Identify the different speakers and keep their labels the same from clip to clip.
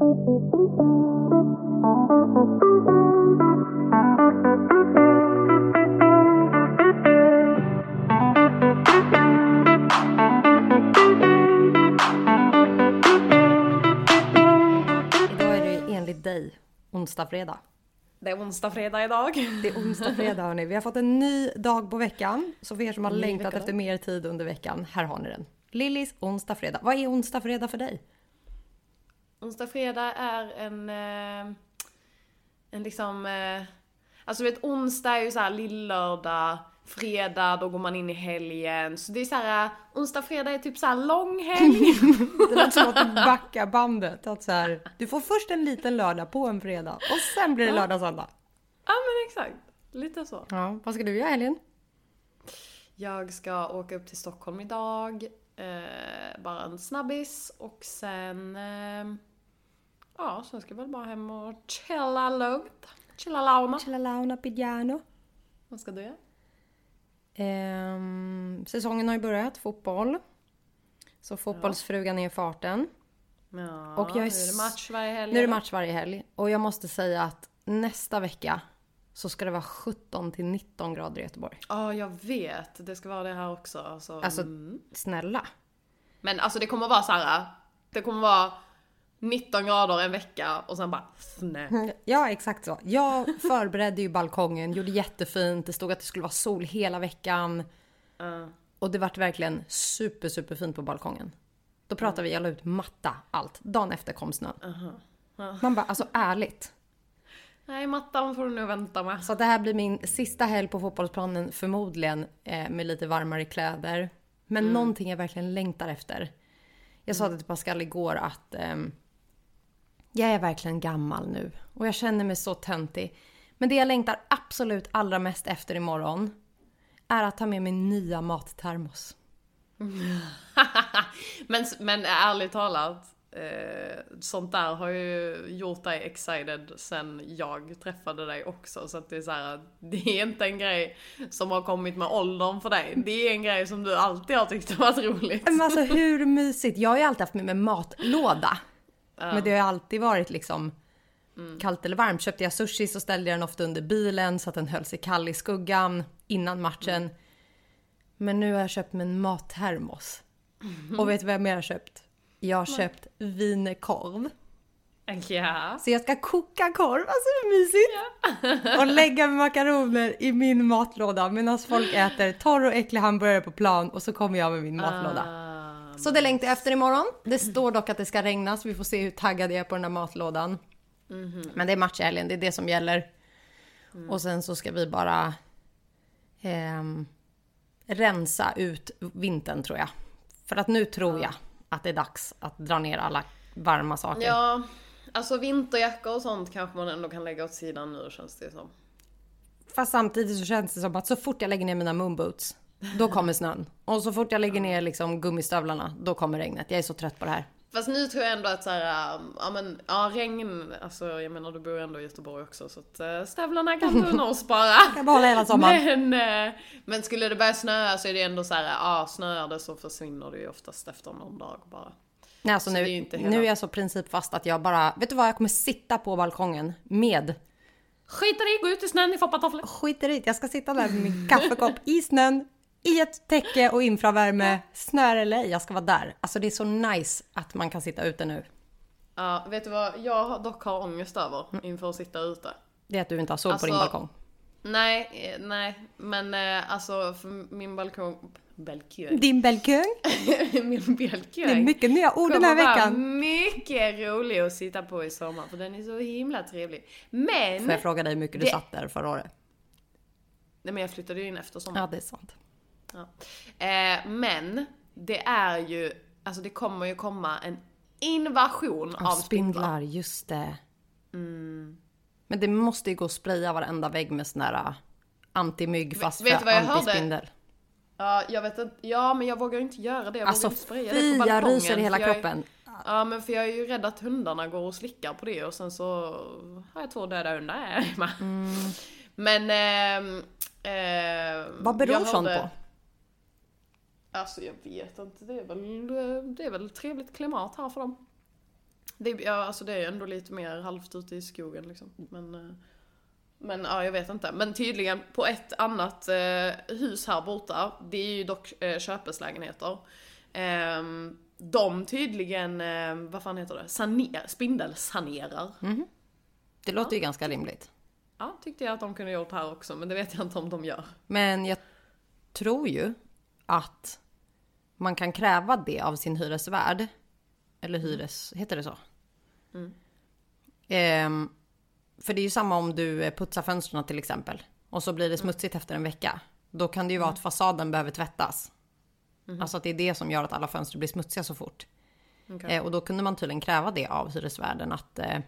Speaker 1: dig onsdag, fredag.
Speaker 2: Det är onsdag, fredag idag.
Speaker 1: Det är onsdag, fredag hörni. Vi har fått en ny dag på veckan. Så för er som har längtat efter mer tid under veckan, här har ni den. Lillis onsdag, fredag. Vad är onsdag, fredag för dig?
Speaker 2: Onsdag, fredag är en... Eh, en liksom... Eh, alltså du vet, onsdag är ju såhär lillördag. Fredag, då går man in i helgen. Så det är såhär, eh, onsdag, fredag är typ såhär långhelg.
Speaker 1: Det låter som att du backar bandet. Att så här, du får först en liten lördag på en fredag och sen blir det lördag, söndag.
Speaker 2: ja men exakt. Lite så.
Speaker 1: Ja, vad ska du göra i helgen?
Speaker 2: Jag ska åka upp till Stockholm idag. Eh, bara en snabbis. Och sen... Eh, ja, sen ska jag väl bara hem och chilla lugnt. Chilla launa.
Speaker 1: Chilla launa piano.
Speaker 2: Vad ska du göra?
Speaker 1: Ehm, säsongen har ju börjat, fotboll. Så fotbollsfrugan är i farten.
Speaker 2: Ja,
Speaker 1: Och jag är
Speaker 2: nu är det match varje helg.
Speaker 1: Nu är det match varje helg. Och jag måste säga att nästa vecka så ska det vara 17 till 19 grader i Göteborg.
Speaker 2: Ja, jag vet. Det ska vara det här också. Alltså,
Speaker 1: Alltså,
Speaker 2: mm.
Speaker 1: snälla.
Speaker 2: Men alltså det kommer vara så här. Det kommer vara 19 grader en vecka och sen bara snö.
Speaker 1: Ja, exakt så. Jag förberedde ju balkongen, gjorde jättefint. Det stod att det skulle vara sol hela veckan.
Speaker 2: Ja.
Speaker 1: Och det vart verkligen super, super fint på balkongen. Då pratade vi, jag la ut matta, allt. Dagen efter kom snön. Man bara, alltså ärligt.
Speaker 2: Nej, mattan får du nog vänta med.
Speaker 1: Så det här blir min sista helg på fotbollsplanen förmodligen eh, med lite varmare kläder. Men någonting jag verkligen längtar efter. Jag sa det till Pascal igår att ehm, jag är verkligen gammal nu och jag känner mig så töntig. Men det jag längtar absolut allra mest efter imorgon är att ta med min nya mattermos.
Speaker 2: men, men ärligt talat, eh, sånt där har ju gjort dig excited sen jag träffade dig också. Så att det är så här, det är inte en grej som har kommit med åldern för dig. Det är en grej som du alltid har tyckt har varit roligt.
Speaker 1: Men alltså hur mysigt? Jag har ju alltid haft med mig matlåda. Men det har alltid varit liksom kallt eller varmt. Köpte jag sushi så ställde jag den ofta under bilen så att den höll sig kall i skuggan innan matchen. Men nu har jag köpt mig en mattermos. Och vet du vad jag mer har köpt? Jag har köpt wienerkorv.
Speaker 2: Ja.
Speaker 1: Så jag ska koka korv, alltså hur mysigt! Och lägga makaroner i min matlåda medan folk äter torr och äcklig hamburgare på plan och så kommer jag med min matlåda.
Speaker 2: Ah,
Speaker 1: Så det längtar jag efter imorgon. Det står dock att det ska regna så vi får se hur taggad jag är på den där matlådan. Men det är match i helgen, det är det som gäller. Och sen så ska vi bara ehm, rensa ut vintern tror jag. För att nu tror jag att det är dags att dra ner alla varma saker.
Speaker 2: Ja, alltså vinterjackor och sånt kanske man ändå kan lägga åt sidan nu känns det som.
Speaker 1: Fast samtidigt så känns det som att så fort jag lägger ner mina moonboots, då kommer snön. Och så fort jag lägger ner liksom gummistövlarna, då kommer regnet. Jag är så trött på det här.
Speaker 2: Fast nu tror jag ändå att så här, ähm, ja men, ja regn, alltså jag menar du bor ändå i Göteborg också så att äh, stövlarna kan du nog spara.
Speaker 1: Jag behåller hela sommaren.
Speaker 2: Men, äh, men skulle det börja snöa så är det ändå så här, ja snöar det så försvinner det ju oftast efter någon dag bara.
Speaker 1: Nej, alltså
Speaker 2: Så
Speaker 1: nu,
Speaker 2: är hela-
Speaker 1: nu är jag så principfast att jag bara, vet du vad, jag kommer sitta på balkongen med,
Speaker 2: Skit i gå ut i snön i foppatofflor.
Speaker 1: skiter i jag ska sitta där med min kaffekopp i snön, i ett täcke och infravärme, snör eller ej, jag ska vara där. Alltså det är så nice att man kan sitta ute nu.
Speaker 2: Ja, vet du vad jag dock har ångest över inför att sitta ute?
Speaker 1: Det är att du inte har sol på din
Speaker 2: Alltså,
Speaker 1: balkong.
Speaker 2: Nej, eh, nej, men eh, alltså min balkong, balkong,
Speaker 1: Din balkong?
Speaker 2: min balkong.
Speaker 1: Det är mycket nya ord den här veckan.
Speaker 2: mycket rolig att sitta på i sommar för den är så himla trevlig. Men,
Speaker 1: Får jag fråga dig hur mycket du
Speaker 2: Det-
Speaker 1: satt där förra året?
Speaker 2: nej men jag flyttade ju in efter sommaren.
Speaker 1: Ja, det är sant.
Speaker 2: Ja. Eh, men, det är ju, alltså det kommer ju komma en invasion av
Speaker 1: Av
Speaker 2: spindlar.
Speaker 1: spindlar, just det. Men det måste ju gå att spraya varenda vägg med sån här äh, antimygg fast
Speaker 2: vet du
Speaker 1: för antispindel.
Speaker 2: Ja, jag vet inte, ja men jag vågar ju inte göra det. Jag
Speaker 1: Alltså fy,
Speaker 2: på
Speaker 1: jag ryser i hela
Speaker 2: är-
Speaker 1: kroppen.
Speaker 2: Ja men för jag är ju rädd att hundarna går och slickar på det och sen så har jag två döda hundar hemma. Men... ehm, ehm,
Speaker 1: Vad beror sånt
Speaker 2: hörde-
Speaker 1: på?
Speaker 2: Alltså jag vet inte, det är väl, det är väl trevligt klimat här för dem. Det, ja, alltså det är ändå lite mer halvt ute i skogen liksom. Men, eh, men ja, jag vet inte. Men tydligen på ett annat eh, hus här borta, det är ju dock eh, köpeslägenheter. Eh, de tydligen, eh, vad fan heter det, Saner, spindelsanerar.
Speaker 1: Det låter ju ganska rimligt.
Speaker 2: Ja, tyckte jag att de kunde gjort här också, men det vet jag inte om de gör.
Speaker 1: Men jag tror ju att man kan kräva det av sin hyresvärd. Eller hyres... Heter det så? Ehm, för det är ju samma om du eh, putsar fönstren till exempel. Och så blir det smutsigt efter en vecka. Då kan det ju vara att fasaden behöver tvättas. Alltså att det är det som gör att alla fönster blir smutsiga så fort.
Speaker 2: Okej.
Speaker 1: Eh, och då kunde man tydligen kräva det av hyresvärden att eh,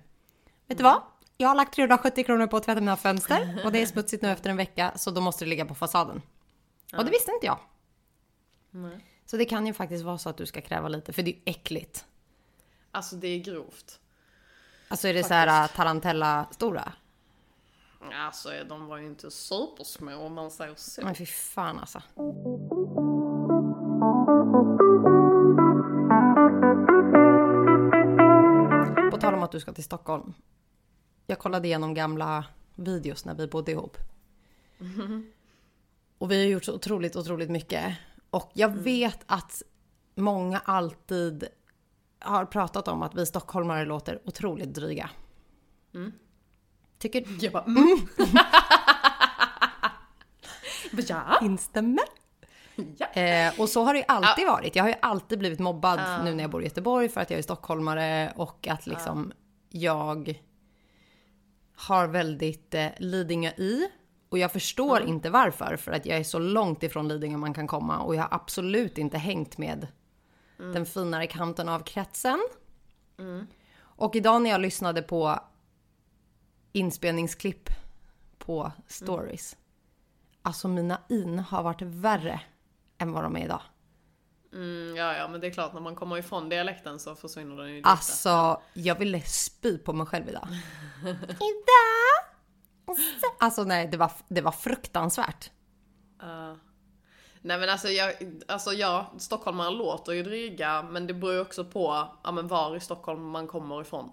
Speaker 1: Vet du vad? Jag har lagt 370 kronor på att tvätta mina fönster och det är smutsigt nu efter en vecka så då måste det ligga på fasaden. Och det visste inte jag.
Speaker 2: Nej.
Speaker 1: Så det kan ju faktiskt vara så att du ska kräva lite för det är äckligt.
Speaker 2: Alltså det är grovt.
Speaker 1: Alltså är det så här tarantella stora?
Speaker 2: Alltså de var ju inte supersmå om man säger så.
Speaker 1: Men fy fan alltså. På tal om att du ska till Stockholm. Jag kollade igenom gamla videos när vi bodde ihop. Och vi har gjort så otroligt, otroligt mycket. Och jag vet att många alltid har pratat om att vi stockholmare låter otroligt dryga. Tycker
Speaker 2: Jag bara mm. ja.
Speaker 1: Instämmer.
Speaker 2: ja.
Speaker 1: Eh, och så har det ju alltid varit. Jag har ju alltid blivit mobbad nu när jag bor i Göteborg för att jag är stockholmare och att liksom jag har väldigt eh, Lidingö i. Och jag förstår inte varför, för att jag är så långt ifrån Lidingö man kan komma och jag har absolut inte hängt med den finare kanten av kretsen. Och idag när jag lyssnade på inspelningsklipp på stories. Alltså mina in har varit värre än vad de är idag.
Speaker 2: Mm, ja, ja, men det är klart när man kommer ifrån dialekten så försvinner den ju lite.
Speaker 1: Alltså, jag ville spy på mig själv idag. idag! Alltså nej, det var, det var fruktansvärt.
Speaker 2: Ja. Nej men alltså, jag, alltså ja, stockholmare låter ju dryga men det beror ju också på ja, men var i Stockholm man kommer ifrån.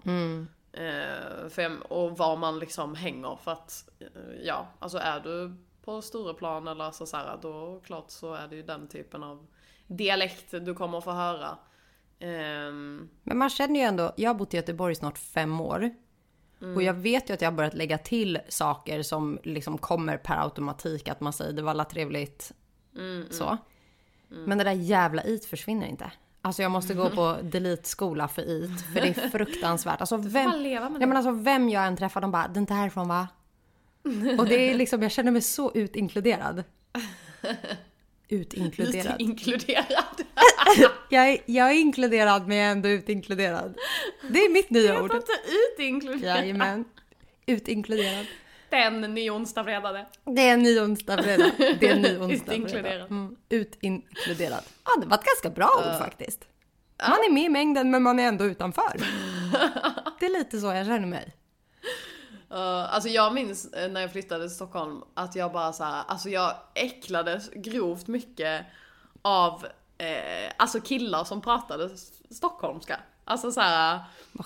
Speaker 2: Eh, för, och var man liksom hänger för att eh, ja, alltså är du på Stureplan eller alltså så här, då klart så är det ju den typen av dialekt du kommer få höra. Ehm,
Speaker 1: Men man känner ju ändå, jag har bott i Göteborg i snart fem år. Och jag vet ju att jag har börjat lägga till saker som liksom kommer per automatik. Att man säger det var alla trevligt. så. Men det där jävla it försvinner inte. Alltså jag måste gå på delete-skola för it. För det är fruktansvärt. Alltså vem, ja, men alltså vem jag än träffar, de bara “det är inte härifrån va?” Och det är liksom, jag känner mig så utinkluderad. Utinkluderad.
Speaker 2: inkluderad.
Speaker 1: Jag är, jag är inkluderad men jag är ändå utinkluderad. Det är mitt nya ord.
Speaker 2: Inte utinkluderad.
Speaker 1: Jajamän. Utinkluderad. Det är en ny onsdag fredag. Det är en ny onsdag fredag.
Speaker 2: Utinkluderad.
Speaker 1: Mm. Utinkluderad. Ja, det var ett ganska bra ord faktiskt. Man är med i mängden men man är ändå utanför. Det är lite så jag känner mig.
Speaker 2: Uh, alltså jag minns eh, när jag flyttade till Stockholm att jag bara så här, alltså jag äcklades grovt mycket av eh, alltså killar som pratade stockholmska. Alltså så här,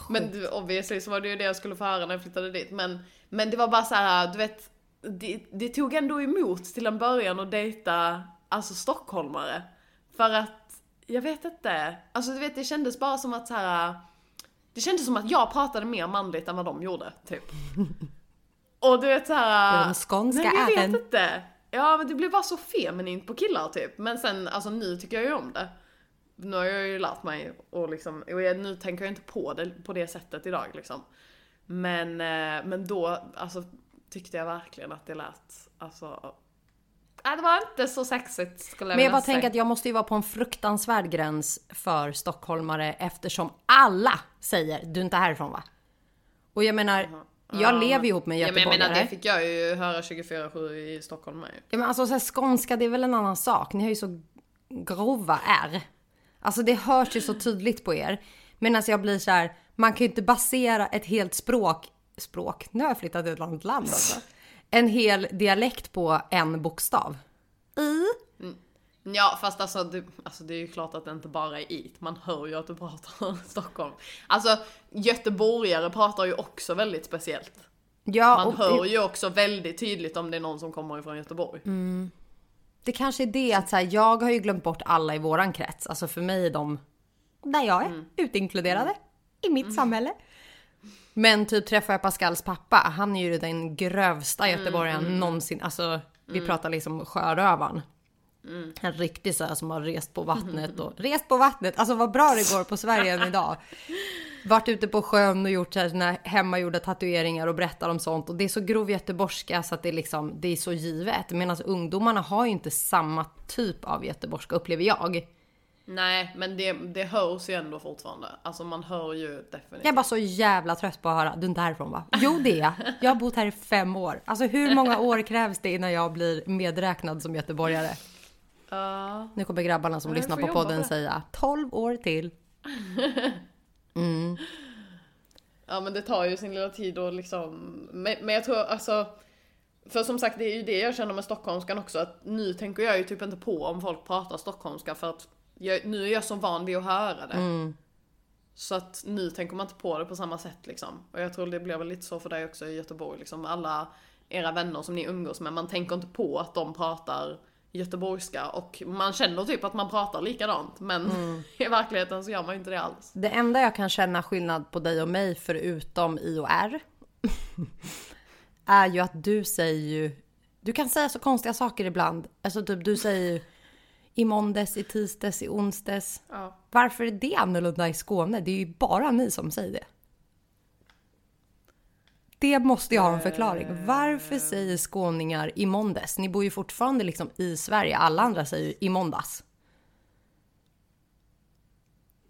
Speaker 2: men obviously så var det ju det jag skulle få höra när jag flyttade dit. Men, men det var bara så här, du vet, det, det tog ändå emot till en början att dejta alltså stockholmare. För att, jag vet inte, alltså du vet det kändes bara som att så här. Det kändes som att jag pratade mer manligt än vad de gjorde, typ. Och du vet såhär...
Speaker 1: De skånska
Speaker 2: Nej, jag
Speaker 1: även.
Speaker 2: vet inte. Ja men det blev bara så feminint på killar typ. Men sen, alltså nu tycker jag ju om det. Nu har jag ju lärt mig och liksom, och jag, nu tänker jag inte på det på det sättet idag liksom. Men, eh, men då, alltså tyckte jag verkligen att det lät, alltså... Nej det var inte så sexigt skulle jag
Speaker 1: Men jag bara tänker att jag måste ju vara på en fruktansvärd gräns för stockholmare eftersom alla säger du är inte härifrån va? Och jag menar, jag lever ju ihop med
Speaker 2: Ja men jag
Speaker 1: göteborgare.
Speaker 2: menar det fick jag ju höra 24-7 i Stockholm med.
Speaker 1: Ja men alltså så här, skånska det är väl en annan sak. Ni har ju så grova R. Alltså det hörs ju så tydligt på er. Medan jag blir så här, man kan ju inte basera ett helt språk, språk, nu har jag flyttat till ett annat land alltså. En hel dialekt på en bokstav. I.
Speaker 2: Ja fast alltså det, alltså det är ju klart att det inte bara är it. Man hör ju att du pratar Stockholm. Alltså göteborgare pratar ju också väldigt speciellt.
Speaker 1: Ja,
Speaker 2: Man
Speaker 1: och
Speaker 2: hör ju också väldigt tydligt om det är någon som kommer ifrån Göteborg.
Speaker 1: det kanske är det att så här, jag har ju glömt bort alla i våran krets. Alltså för mig är de där jag är, utinkluderade i mitt samhälle. Men typ träffar jag Pascals pappa, han är ju den grövsta göteborgaren någonsin. Alltså vi pratar liksom sjörövaren. En riktig så här som har rest på vattnet och rest på vattnet. Alltså vad bra det går på Sverige än idag. Varit ute på sjön och gjort sina hemmagjorda tatueringar och berättar om sånt. Och det är så grov göteborgska så att det är liksom, det är så givet. Medan ungdomarna har ju inte samma typ av göteborgska upplever jag.
Speaker 2: Nej men det, det hörs ju ändå fortfarande. Alltså man hör ju definitivt.
Speaker 1: Jag är bara så jävla trött på att höra, du är inte härifrån va? Jo det är jag. Jag har bott här i fem år. Alltså hur många år krävs det innan jag blir medräknad som göteborgare?
Speaker 2: Ja.
Speaker 1: Nu kommer grabbarna som lyssnar på podden
Speaker 2: det.
Speaker 1: säga 12 år till.
Speaker 2: Ja men det tar ju sin lilla tid och liksom, men, men jag tror alltså, för som sagt det är ju det jag känner med stockholmskan också, att nu tänker jag ju typ inte på om folk pratar stockholmska för att jag, nu är jag så van vid att höra det. Så att nu tänker man inte på det på samma sätt liksom. Och jag tror det blir väl lite så för dig också i Göteborg liksom, alla era vänner som ni umgås med, man tänker inte på att de pratar göteborgska och man känner typ att man pratar likadant men i verkligheten så gör man ju inte det alls.
Speaker 1: Det enda jag kan känna skillnad på dig och mig förutom i och R är ju att du säger ju, du kan säga så konstiga saker ibland. Alltså typ du säger ju i måndags, i tisdags, i onsdags.
Speaker 2: Ja.
Speaker 1: Varför är det annorlunda i Skåne? Det är ju bara ni som säger det. Det måste jag ha en förklaring. Varför säger skåningar i måndags? Ni bor ju fortfarande liksom i Sverige. Alla andra säger i måndags.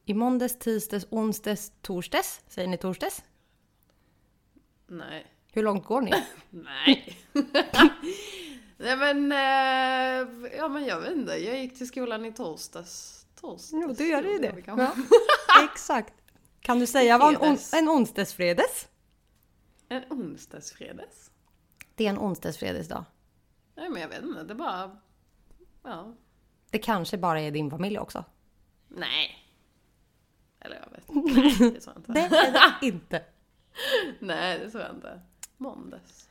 Speaker 1: I måndags, tisdags, onsdags, torsdags. Säger ni torsdags?
Speaker 2: Nej.
Speaker 1: Hur långt går ni?
Speaker 2: Nej. Nej men, eh, ja men jag vet inte. Jag gick till skolan i torsdags. Torsdags.
Speaker 1: Jo, du gör ju det. Ja, exakt. Kan du säga vad en, on- en onsdagsfredags?
Speaker 2: En onsdagsfredags?
Speaker 1: Det är en onsdagsfredagsdag.
Speaker 2: Nej men jag vet inte, det bara... Ja.
Speaker 1: Det kanske bara är din familj också.
Speaker 2: Nej. Eller jag vet inte. Nej, det tror jag inte.
Speaker 1: Det är det inte.
Speaker 2: Nej, det tror jag inte. Måndags.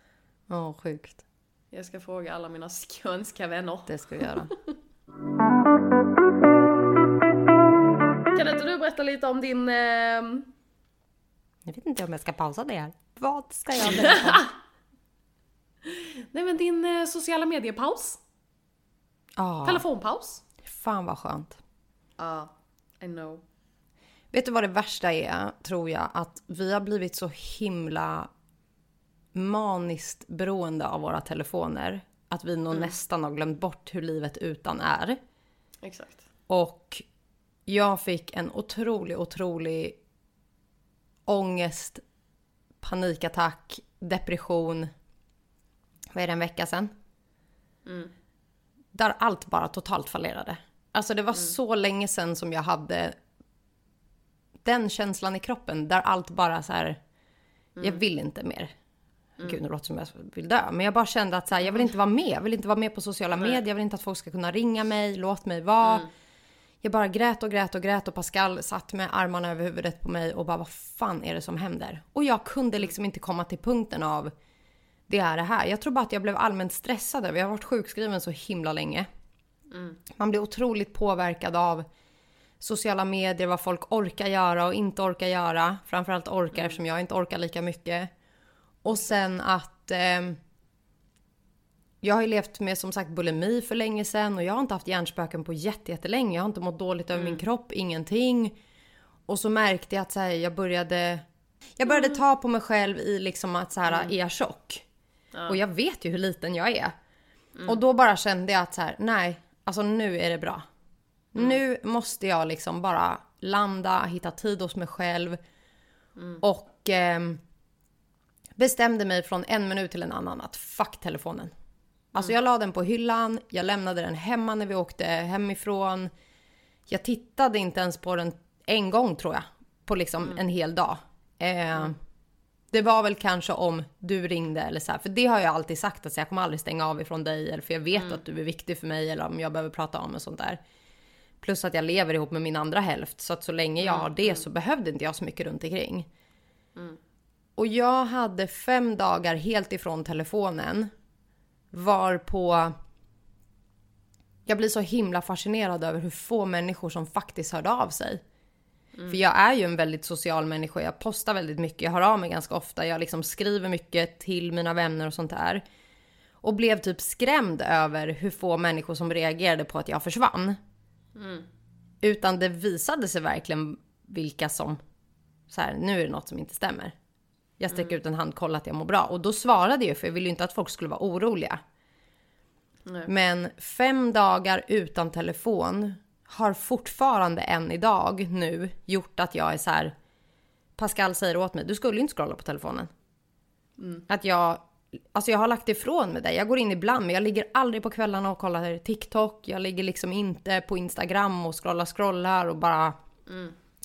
Speaker 1: Åh, sjukt.
Speaker 2: Jag ska fråga alla mina skånska vänner.
Speaker 1: Det ska vi göra.
Speaker 2: Kan inte du berätta lite om din... ehm,
Speaker 1: Jag vet inte om jag ska pausa det här. Vad ska jag berätta?
Speaker 2: nej men din eh, sociala mediepaus?
Speaker 1: Ja,
Speaker 2: Telefonpaus?
Speaker 1: fan vad skönt.
Speaker 2: Ja, I know.
Speaker 1: Vet du vad det värsta är, tror jag? Att vi har blivit så himla maniskt beroende av våra telefoner. Att vi nog nästan har glömt bort hur livet utan är.
Speaker 2: Exakt.
Speaker 1: Och jag fick en otrolig, otrolig ångest, panikattack, depression. Vad är det, en vecka sedan? Där allt bara totalt fallerade. Alltså det var så länge sedan som jag hade den känslan i kroppen där allt bara så här. Jag vill inte mer. Gud, nu låter som jag vill dö. Men jag bara kände att så här, jag vill inte vara med. Jag vill inte vara med på sociala medier. Jag vill inte att folk ska kunna ringa mig. Låt mig vara. Jag bara grät och grät och grät och Pascal satt med armarna över huvudet på mig och bara vad fan är det som händer? Och jag kunde liksom inte komma till punkten av det är det här. Jag tror bara att jag blev allmänt stressad över. Jag har varit sjukskriven så himla länge. Man blir otroligt påverkad av sociala medier, vad folk orkar göra och inte orkar göra. Framförallt orkar eftersom jag inte orkar lika mycket. Och sen att ehm, jag har ju levt med som sagt bulimi för länge sedan och jag har inte haft hjärnspöken på jätte- jättelänge. Jag har inte mått dåligt över min kropp, ingenting. Och så märkte jag att så här, jag började jag började ta på mig själv i liksom att så här, är jag tjock? Och jag vet ju hur liten jag är. Och då bara kände jag att så här, nej, alltså nu är det bra. Nu måste jag liksom bara landa, hitta tid hos mig själv. Och ehm, bestämde mig från en minut till en annan att fuck telefonen. Alltså jag la den på hyllan, jag lämnade den hemma när vi åkte hemifrån. Jag tittade inte ens på den en gång tror jag. På liksom en hel dag. Eh, Det var väl kanske om du ringde eller så här, för det har jag alltid sagt att jag kommer aldrig stänga av ifrån dig eller för jag vet att du är viktig för mig eller om jag behöver prata om och sånt där. Plus att jag lever ihop med min andra hälft så att så länge jag har det så behövde inte jag så mycket runt omkring. Och jag hade fem dagar helt ifrån telefonen. Var på jag blir så himla fascinerad över hur få människor som faktiskt hörde av sig. För jag är ju en väldigt social människa, jag postar väldigt mycket, jag hör av mig ganska ofta, jag liksom skriver mycket till mina vänner och sånt där. Och blev typ skrämd över hur få människor som reagerade på att jag försvann. Utan det visade sig verkligen vilka som, så här, nu är det något som inte stämmer. Jag sträcker ut en hand, kolla att jag mår bra. Och då svarade jag för jag ville ju inte att folk skulle vara oroliga.
Speaker 2: Nej.
Speaker 1: Men fem dagar utan telefon har fortfarande än idag nu gjort att jag är så här. Pascal säger åt mig, du skulle inte scrolla på telefonen. Att jag, alltså jag har lagt ifrån mig det. Jag går in ibland, men jag ligger aldrig på kvällarna och kollar TikTok. Jag ligger liksom inte på Instagram och scrollar, scrollar och bara.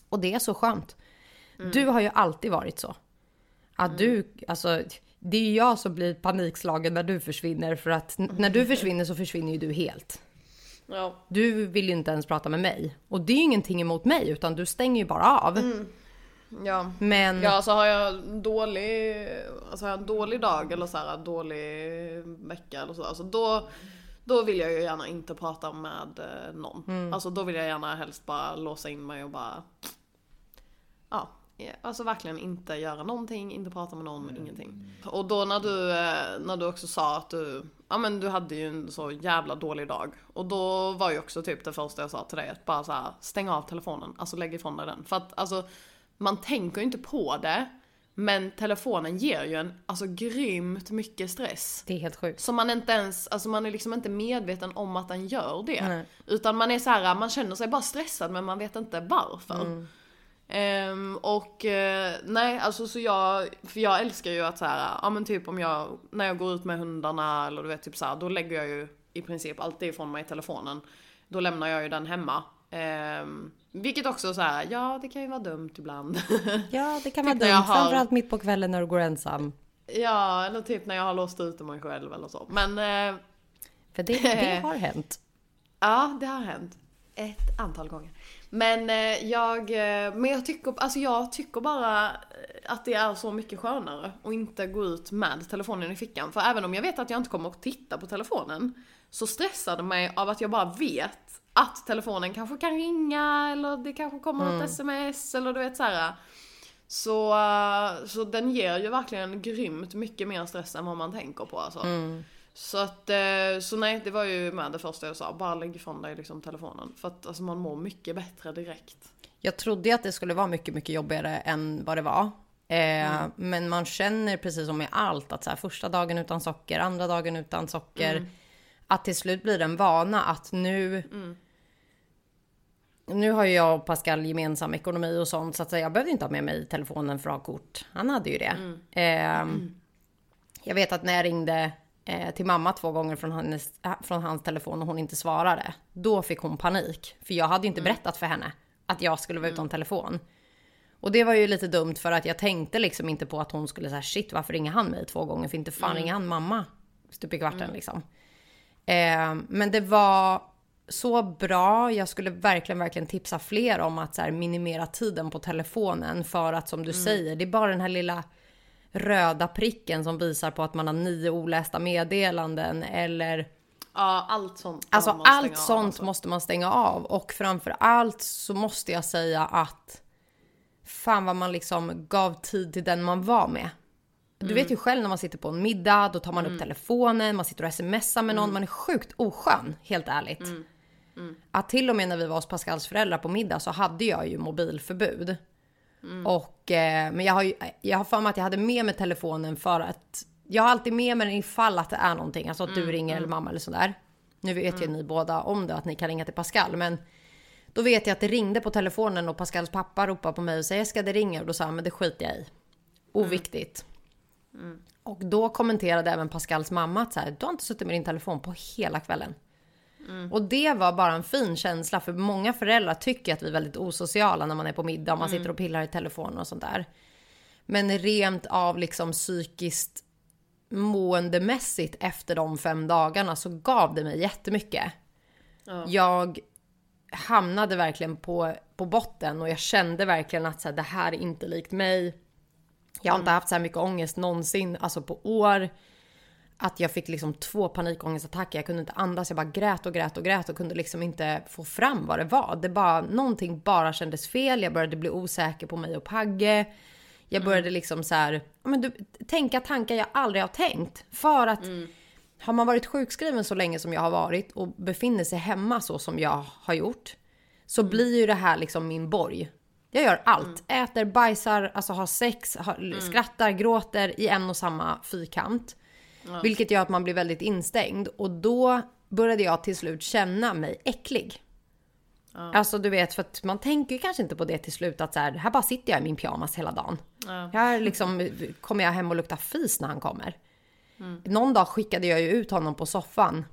Speaker 1: Och det är så skönt. Du har ju alltid varit så. Att du, alltså det är ju jag som blir panikslagen när du försvinner för att när du försvinner så försvinner ju du helt.
Speaker 2: Ja.
Speaker 1: Du vill ju inte ens prata med mig. Och det är ju ingenting emot mig utan du stänger ju bara av.
Speaker 2: Ja.
Speaker 1: Men
Speaker 2: Ja, alltså har jag dålig, alltså har jag en dålig dag eller så här dålig vecka eller så, alltså då, då vill jag ju gärna inte prata med eh, någon. Alltså då vill jag gärna helst bara låsa in mig och bara, ja, alltså verkligen inte göra någonting, inte prata med någon, ingenting. Och då när du, eh, när du också sa att du, ja men du hade ju en så jävla dålig dag. Och då var ju också typ det första jag sa till dig, att bara så här, stäng av telefonen, alltså lägg ifrån dig den. För att alltså, man tänker ju inte på det, men telefonen ger ju en alltså grymt mycket stress.
Speaker 1: det är helt sjukt.
Speaker 2: Så man inte ens, alltså man är liksom inte medveten om att den gör det.
Speaker 1: Nej.
Speaker 2: Utan man är så här, man känner sig bara stressad men man vet inte varför. Ehm, och eh, nej, alltså så jag, för jag älskar ju att så här, ja men typ om jag, när jag går ut med hundarna eller du vet typ så här, då lägger jag ju i princip alltid ifrån mig telefonen. Då lämnar jag ju den hemma. Ehm, vilket också så här, ja det kan ju vara dumt ibland.
Speaker 1: Ja, det kan
Speaker 2: Typ
Speaker 1: vara dumt.
Speaker 2: har-
Speaker 1: Framförallt mitt på kvällen när du går ensam.
Speaker 2: ja, eller typ när jag har låst ute mig själv eller så. Men eh,
Speaker 1: För det, det har hänt.
Speaker 2: Ja, det har hänt. Ett antal gånger. Men eh, jag, eh, men jag tycker, alltså jag tycker bara eh, att det är så mycket skönare att inte gå ut med telefonen i fickan. För även om jag vet att jag inte kommer att titta på telefonen så stressar det mig av att jag bara vet att telefonen kanske kan ringa eller det kanske kommer något sms eller du vet så här. Så, så den ger ju verkligen grymt mycket mer stress än vad man tänker på alltså. Så att, eh, så nej det var ju med det första jag sa, bara lägg ifrån dig liksom telefonen. För att alltså, man mår mycket bättre direkt.
Speaker 1: Jag trodde att det skulle vara mycket, mycket jobbigare än vad det var. Eh, Men man känner precis som med allt att så här, första dagen utan socker, andra dagen utan socker. Att till slut blir det en vana att nu... Nu har ju jag och Pascal gemensam ekonomi och sånt så att jag behövde inte ha med mig telefonen för att ha kort. Han hade ju det. Eh, Jag vet att när jag ringde eh, till mamma två gånger från, hennes, äh, från hans telefon och hon inte svarade. Då fick hon panik. För jag hade inte berättat för henne att jag skulle vara utan telefon. Och det var ju lite dumt för att jag tänkte liksom inte på att hon skulle säga shit varför ringer han mig två gånger? För inte fan ringer han mamma stup i kvarten liksom. Eh, men det var så bra. Jag skulle verkligen, verkligen tipsa fler om att så här, minimera tiden på telefonen för att som du säger, det är bara den här lilla röda pricken som visar på att man har nio olästa meddelanden eller
Speaker 2: Ja, allt sånt.
Speaker 1: Alltså allt
Speaker 2: av,
Speaker 1: sånt
Speaker 2: alltså.
Speaker 1: måste man stänga av och framför allt så måste jag säga att fan vad man liksom gav tid till den man var med. Du vet ju själv när man sitter på en middag, då tar man upp telefonen, man sitter och smsar med någon, man är sjukt oskön, helt ärligt. Att till och med när vi var hos Pascals föräldrar på middag så hade jag ju mobilförbud. Och, eh, men jag har jag har för mig att jag hade med mig telefonen för att jag har alltid med mig den ifall att det är någonting, alltså att du ringer eller mamma eller sådär. Nu vet ju ni båda om det, att ni kan ringa till Pascal, men då vet jag att det ringde på telefonen och Pascals pappa ropade på mig och sa ska det ringa? Och då sa jag, men det skiter jag i. Oviktigt. Och då kommenterade även Pascals mamma att så här, du har inte suttit med din telefon på hela kvällen. Och det var bara en fin känsla för många föräldrar tycker att vi är väldigt osociala när man är på middag och man sitter och pillar i telefonen och sånt där. Men rent av liksom psykiskt måendemässigt efter de fem dagarna så gav det mig jättemycket.
Speaker 2: Ja.
Speaker 1: Jag hamnade verkligen på, på botten och jag kände verkligen att så här, det här är inte likt mig. Jag har inte haft så här mycket ångest någonsin, alltså på år. Att jag fick liksom två panikångestattacker, jag kunde inte andas, jag bara grät och grät och grät och kunde liksom inte få fram vad det var. Det bara, någonting bara kändes fel, jag började bli osäker på mig och Pagge. Jag började liksom så här, men du, tänka tankar jag aldrig har tänkt. För att har man varit sjukskriven så länge som jag har varit och befinner sig hemma så som jag har gjort. Så blir ju det här liksom min borg. Jag gör allt. Äter, bajsar, alltså har sex, har, skrattar, gråter i en och samma fyrkant. Vilket gör att man blir väldigt instängd. Och då började jag till slut känna mig äcklig. Alltså du vet, för att man tänker ju kanske inte på det till slut att så här, här bara sitter jag i min pyjamas hela dagen.
Speaker 2: Ja.
Speaker 1: Här liksom kommer jag hem och luktar fis när han kommer. Någon dag skickade jag ju ut honom på soffan.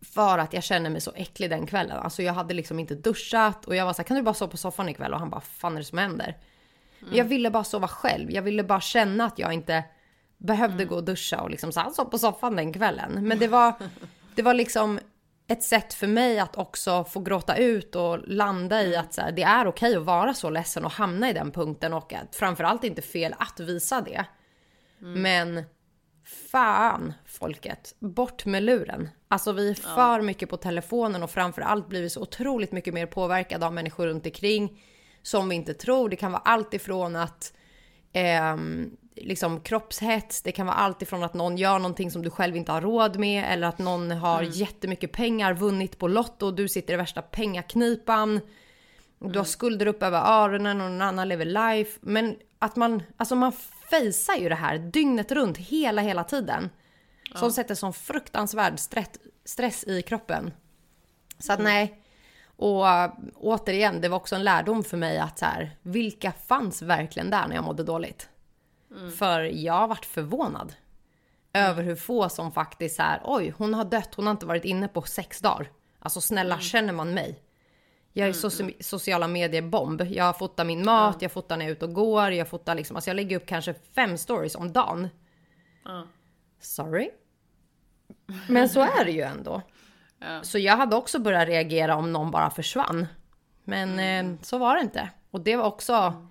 Speaker 1: För att jag känner mig så äcklig den kvällen. Alltså jag hade liksom inte duschat och jag var så här, kan du bara sova på soffan ikväll? Och han bara, fan är det som händer? Men jag ville bara sova själv. Jag ville bara känna att jag inte behövde gå och duscha och liksom så han sov på soffan den kvällen. Men det var, det var liksom ett sätt för mig att också få gråta ut och landa i att så här, det är okej att vara så ledsen och hamna i den punkten och att framförallt inte fel att visa det. Men fan folket, bort med luren. Alltså vi är för mycket på telefonen och framförallt blir vi så otroligt mycket mer påverkade av människor runt omkring som vi inte tror. Det kan vara allt ifrån att ehm, liksom kroppshets, det kan vara allt ifrån att någon gör någonting som du själv inte har råd med eller att någon har jättemycket pengar, vunnit på Lotto och du sitter i värsta pengaknipan. Du har skulder upp över öronen och någon annan lever life. Men att man, alltså man fejsar ju det här dygnet runt hela, hela tiden. Som sätter sån fruktansvärd stress, stress i kroppen. Så att nej. Och äh, återigen, det var också en lärdom för mig att så här, vilka fanns verkligen där när jag mådde dåligt? För jag har varit förvånad. Över hur få som faktiskt så här, oj, hon har dött, hon har inte varit inne på sex dagar. Alltså snälla, känner man mig? Jag är soci- sociala medier-bomb. Jag fotar min mat, jag fotar när jag är ute och går, jag fotar liksom, alltså jag lägger upp kanske fem stories om dagen. Sorry. Men så är det ju ändå.
Speaker 2: Ja.
Speaker 1: Så jag hade också börjat reagera om någon bara försvann. Men eh, så var det inte. Och det var också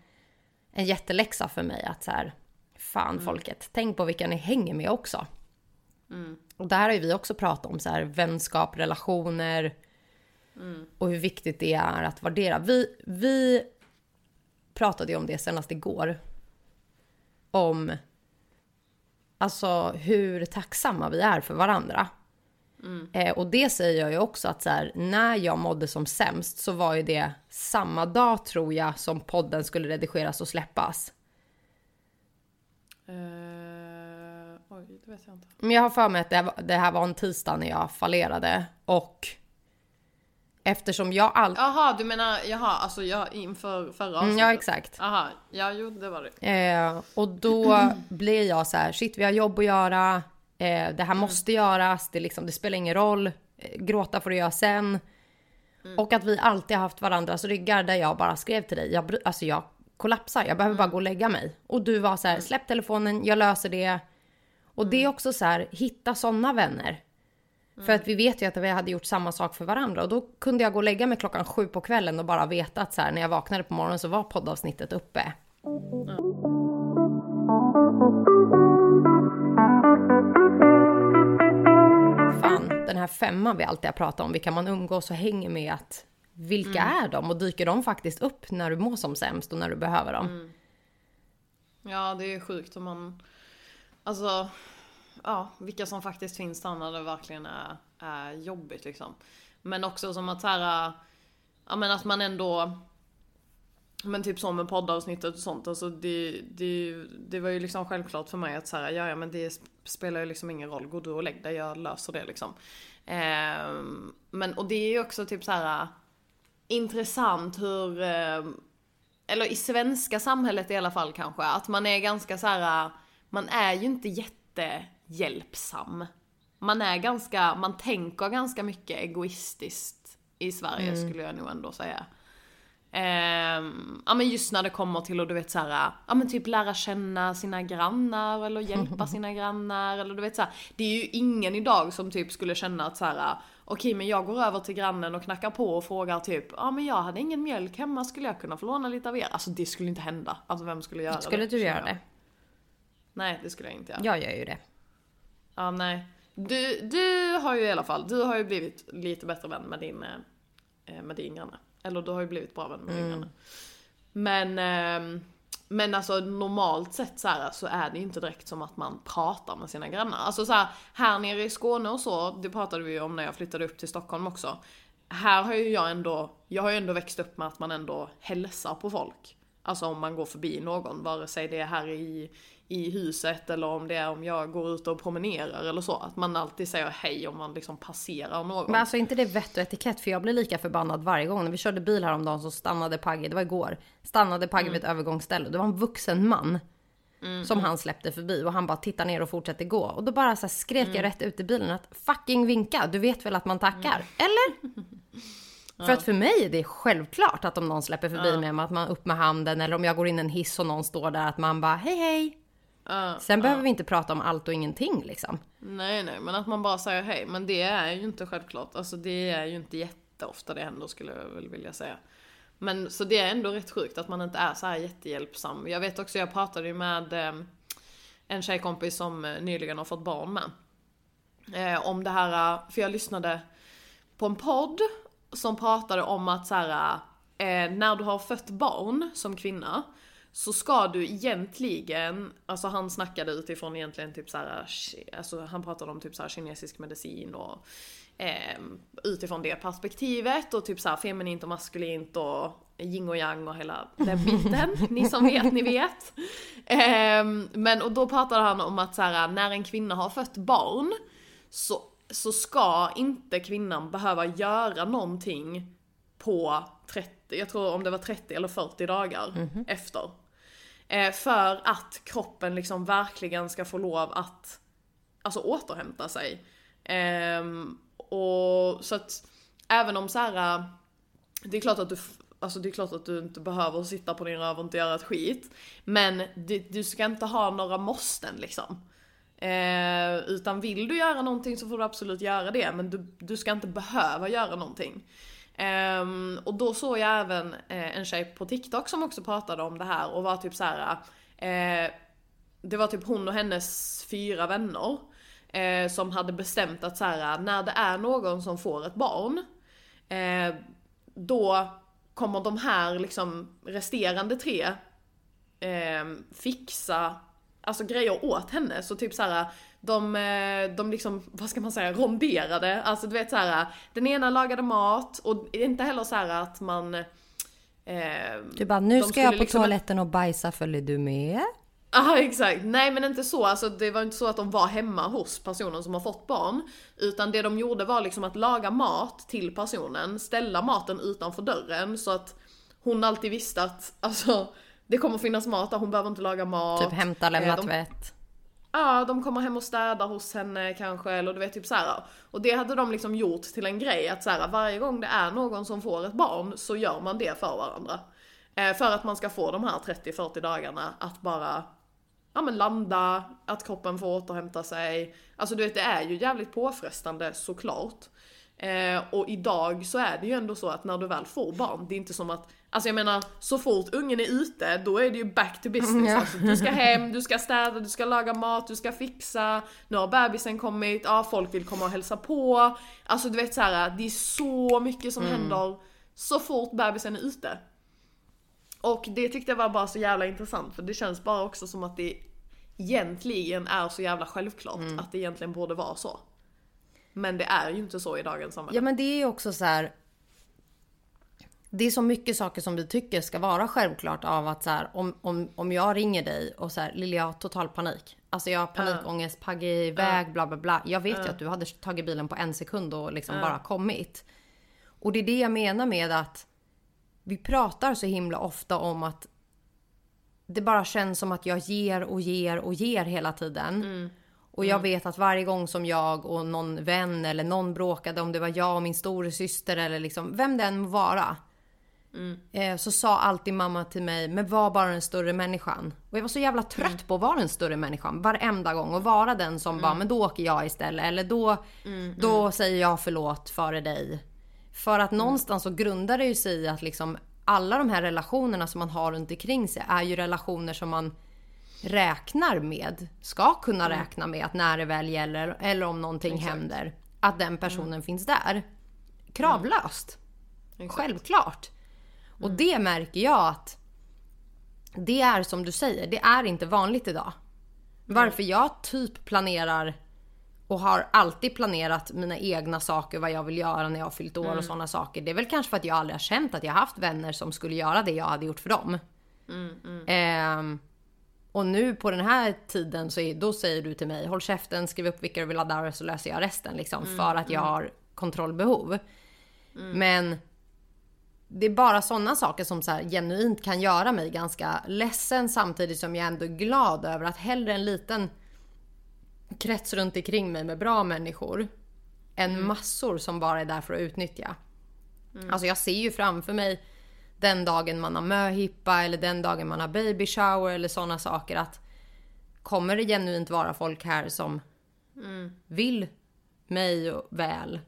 Speaker 1: en jätteläxa för mig att så här, fan folket, tänk på vilka ni hänger med också. Och där har ju vi också pratat om så här, vänskap, relationer och hur viktigt det är att värdera. Vi, vi pratade ju om det senast igår. Om alltså hur tacksamma vi är för varandra. Eh, och det säger jag ju också att så här, när jag mådde som sämst så var ju det samma dag tror jag som podden skulle redigeras och släppas.
Speaker 2: Eh, oj, det vet jag inte.
Speaker 1: Men jag har för mig att det här, var- det här var en tisdag när jag fallerade och eftersom jag alltid...
Speaker 2: Jaha, du menar, jaha, alltså jag inför förra avsnittet?
Speaker 1: Mm, ja, exakt.
Speaker 2: Jaha, ja jo det var det.
Speaker 1: Eh, och då blir jag så här, shit vi har jobb att göra, eh, det här måste göras, det, liksom, det spelar ingen roll, eh, gråta får du göra sen. Och att vi alltid har haft varandras ryggar där jag bara skrev till dig, jag, alltså jag kollapsar, jag behöver bara gå och lägga mig. Och du var så här, släpp telefonen, jag löser det. Och det är också så här, hitta sådana vänner. För att vi vet ju att vi hade gjort samma sak för varandra och då kunde jag gå och lägga mig klockan sju på kvällen och bara veta att så här, när jag vaknade på morgonen så var poddavsnittet uppe. Fan, den här femman vi alltid har pratat om, vilka man umgås och hänger med, att vilka är de? Och dyker de faktiskt upp när du mår som sämst och när du behöver dem?
Speaker 2: Ja, det är sjukt om man... Alltså, ja, vilka som faktiskt finns där när det verkligen är, är jobbigt liksom. Men också som att så här, ja men att man ändå... Men typ som med poddavsnittet och sånt, alltså det, det, det var ju liksom självklart för mig att så här, ja, ja men det sp- spelar ju liksom ingen roll, gå du och lägg dig, jag löser det liksom. Ehm, men och det är ju också typ så här intressant hur ehm, eller i svenska samhället i alla fall kanske, att man är ganska så här. man är ju inte jättehjälpsam. Man är ganska, man tänker ganska mycket egoistiskt i Sverige skulle jag nog ändå säga. Ehm, ja men just när det kommer till att du vet såhär, ja men typ lära känna sina grannar eller hjälpa sina grannar eller du vet såhär. Det är ju ingen idag som typ skulle känna att såhär, okej men jag går över till grannen och knackar på och frågar typ, ja men jag hade ingen mjölk hemma, skulle jag kunna få låna lite av er? Alltså det skulle inte hända. Alltså vem skulle göra
Speaker 1: Skulle
Speaker 2: det?
Speaker 1: du göra det?
Speaker 2: Nej det skulle jag inte göra.
Speaker 1: Jag gör ju det.
Speaker 2: Ja, nej. Du, du har ju i alla fall, du har ju blivit lite bättre vän med din, eh, med din granne. Eller du har ju blivit bra vän med din granne. Men, ehm, men alltså normalt sett så, här, så är det inte direkt som att man pratar med sina grannar. Alltså så här, här nere i Skåne och så, det pratade vi ju om när jag flyttade upp till Stockholm också. Här har ju jag ändå, jag har ju ändå växt upp med att man ändå hälsar på folk. Alltså om man går förbi någon, vare sig det är här i, i huset eller om det är om jag går ut och promenerar eller så. Att man alltid säger hej om man liksom passerar någon.
Speaker 1: Men alltså inte det vett och etikett för jag blir lika förbannad varje gång. När vi körde bil häromdagen så stannade Pagge, det var igår, stannade Pagge vid ett övergångsställe. Det var en vuxen man. Som han släppte förbi och han bara tittar ner och fortsätter gå. Och då bara så skrek jag rätt ut i bilen att fucking vinka, du vet väl att man tackar? Eller? För att för mig är det självklart att om någon släpper förbi mig, att man upp med handen eller om jag går in i en hiss och någon står där att man bara hej hej.
Speaker 2: Ja,
Speaker 1: Sen behöver vi inte prata om allt och ingenting liksom.
Speaker 2: Nej nej, men att man bara säger hej. Men det är ju inte självklart. Alltså det är ju inte jätteofta det händer skulle jag väl vilja säga. Men så det är ändå rätt sjukt att man inte är så här jättehjälpsam. Jag vet också, jag pratade ju med eh, en tjejkompis som eh, nyligen har fått barn med. Eh, om det här, eh, för jag lyssnade på en podd som pratade om att så här, eh, när du har fött barn som kvinna så ska du egentligen, alltså han snackade utifrån egentligen typ så här, ki- alltså han pratade om typ så här kinesisk medicin och eh, utifrån det perspektivet och typ så här feminint och maskulint och yin och yang och hela den biten. ni som vet, ni vet. Eh, men och då pratade han om att så här, när en kvinna har fött barn så, så ska inte kvinnan behöva göra någonting på 30, jag tror om det var 30 eller 40 dagar efter. Eh, för att kroppen liksom verkligen ska få lov att alltså återhämta sig. Ehm, och så att även om så här, eh, det är klart att du Alltså det är klart att du inte behöver sitta på din röv och inte göra ett skit. Men du, du ska inte ha några måsten liksom. Eh, utan vill du göra någonting så får du absolut göra det, men du, du ska inte behöva göra någonting. Um, och då såg jag även eh, en tjej på TikTok som också pratade om det här och var typ så här. Eh, det var typ hon och hennes fyra vänner uh, som hade bestämt att så här, när det är någon som får ett barn, uh, då kommer de här liksom resterande tre fixa alltså grejer åt henne. Så typ så här, de, eh, de liksom, vad ska man säga, ronderade. Alltså du vet så här, den ena lagade mat och inte heller så att man eh,
Speaker 1: Du bara, nu ska jag på
Speaker 2: liksom-
Speaker 1: toaletten och bajsa, följer du med?
Speaker 2: Ja exakt, nej men inte så, alltså det var inte så att de var hemma hos personen som har fått barn. Utan det de gjorde var liksom att laga mat till personen, ställa maten utanför dörren så att hon alltid visste att alltså det kommer finnas mat där, hon behöver inte laga mat.
Speaker 1: Typ hämta, lämna
Speaker 2: Eh, de,
Speaker 1: tvätt.
Speaker 2: Ja, de kommer hem och städar hos henne kanske, eller du vet typ så här. Och det hade de liksom gjort till en grej att så här, varje gång det är någon som får ett barn så gör man det för varandra. Eh, för att man ska få de här 30-40 dagarna att bara ja men landa, att kroppen får återhämta sig. Alltså du vet det är ju jävligt påfrestande såklart. Eh, och idag så är det ju ändå så att när du väl får barn, det är inte som att Alltså jag menar, så fort ungen är ute, då är det ju back to business.
Speaker 1: Ja.
Speaker 2: Alltså, du ska hem, du ska städa, du ska laga mat, du ska fixa. Nu har bebisen kommit, ja folk vill komma och hälsa på. Alltså du vet så här, det är så mycket som händer så fort bebisen är ute. Och det tyckte jag var bara så jävla intressant för det känns bara också som att det egentligen är så jävla självklart att det egentligen borde vara så. Men det är ju inte så i dagens samhälle.
Speaker 1: Ja men det är ju också så här. Det är så mycket saker som vi tycker ska vara självklart av att så här, om, om, om jag ringer dig och så här, Lilja jag har total panik. Alltså jag har panikångest, Pagge är iväg, bla bla bla. Jag vet ju att du hade tagit bilen på en sekund och liksom bara kommit. Och det är det jag menar med att vi pratar så himla ofta om att det bara känns som att jag ger och ger och ger hela tiden. Och jag vet att varje gång som jag och någon vän eller någon bråkade, om det var jag och min storasyster eller liksom vem det än må vara. Eh, så sa alltid mamma till mig, men var bara den större människan. Och jag var så jävla trött på att vara den större människan varenda gång och vara den som bara, men då åker jag istället. Eller då, då säger jag förlåt före dig. För att någonstans så grundar det ju sig i att liksom alla de här relationerna som man har runt omkring sig är ju relationer som man räknar med, ska kunna räkna med att när det väl gäller eller om någonting händer, att den personen finns där. Kravlöst. Självklart. Och det märker jag att det är som du säger, det är inte vanligt idag. Varför jag typ planerar och har alltid planerat mina egna saker, vad jag vill göra när jag har fyllt år och sådana saker. Det är väl kanske för att jag aldrig har känt att jag har haft vänner som skulle göra det jag hade gjort för dem. Ehm, och nu på den här tiden så är, då säger du till mig, håll käften, skriv upp vilka du vill ha där så löser jag resten liksom. för att jag har kontrollbehov. Men det är bara sådana saker som så genuint kan göra mig ganska ledsen samtidigt som jag ändå är glad över att hellre en liten krets runt omkring mig med bra människor än massor som bara är där för att utnyttja. Alltså jag ser ju framför mig den dagen man har möhippa eller den dagen man har baby shower eller sådana saker att kommer det genuint vara folk här som vill mig väl?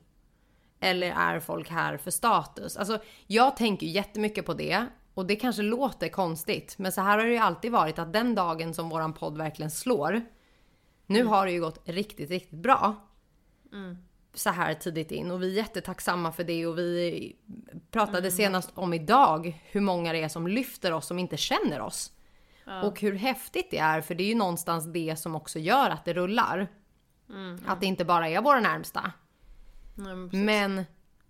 Speaker 1: Eller är folk här för status? Alltså jag tänker jättemycket på det och det kanske låter konstigt men så här har det ju alltid varit att den dagen som våran podd verkligen slår nu har det ju gått riktigt, riktigt bra. Så här tidigt in och vi är jättetacksamma för det och vi pratade senast om idag hur många det är som lyfter oss som inte känner oss. Och hur häftigt det är för det är ju någonstans det som också gör att det rullar. Att det inte bara är våra närmsta.
Speaker 2: Nej, men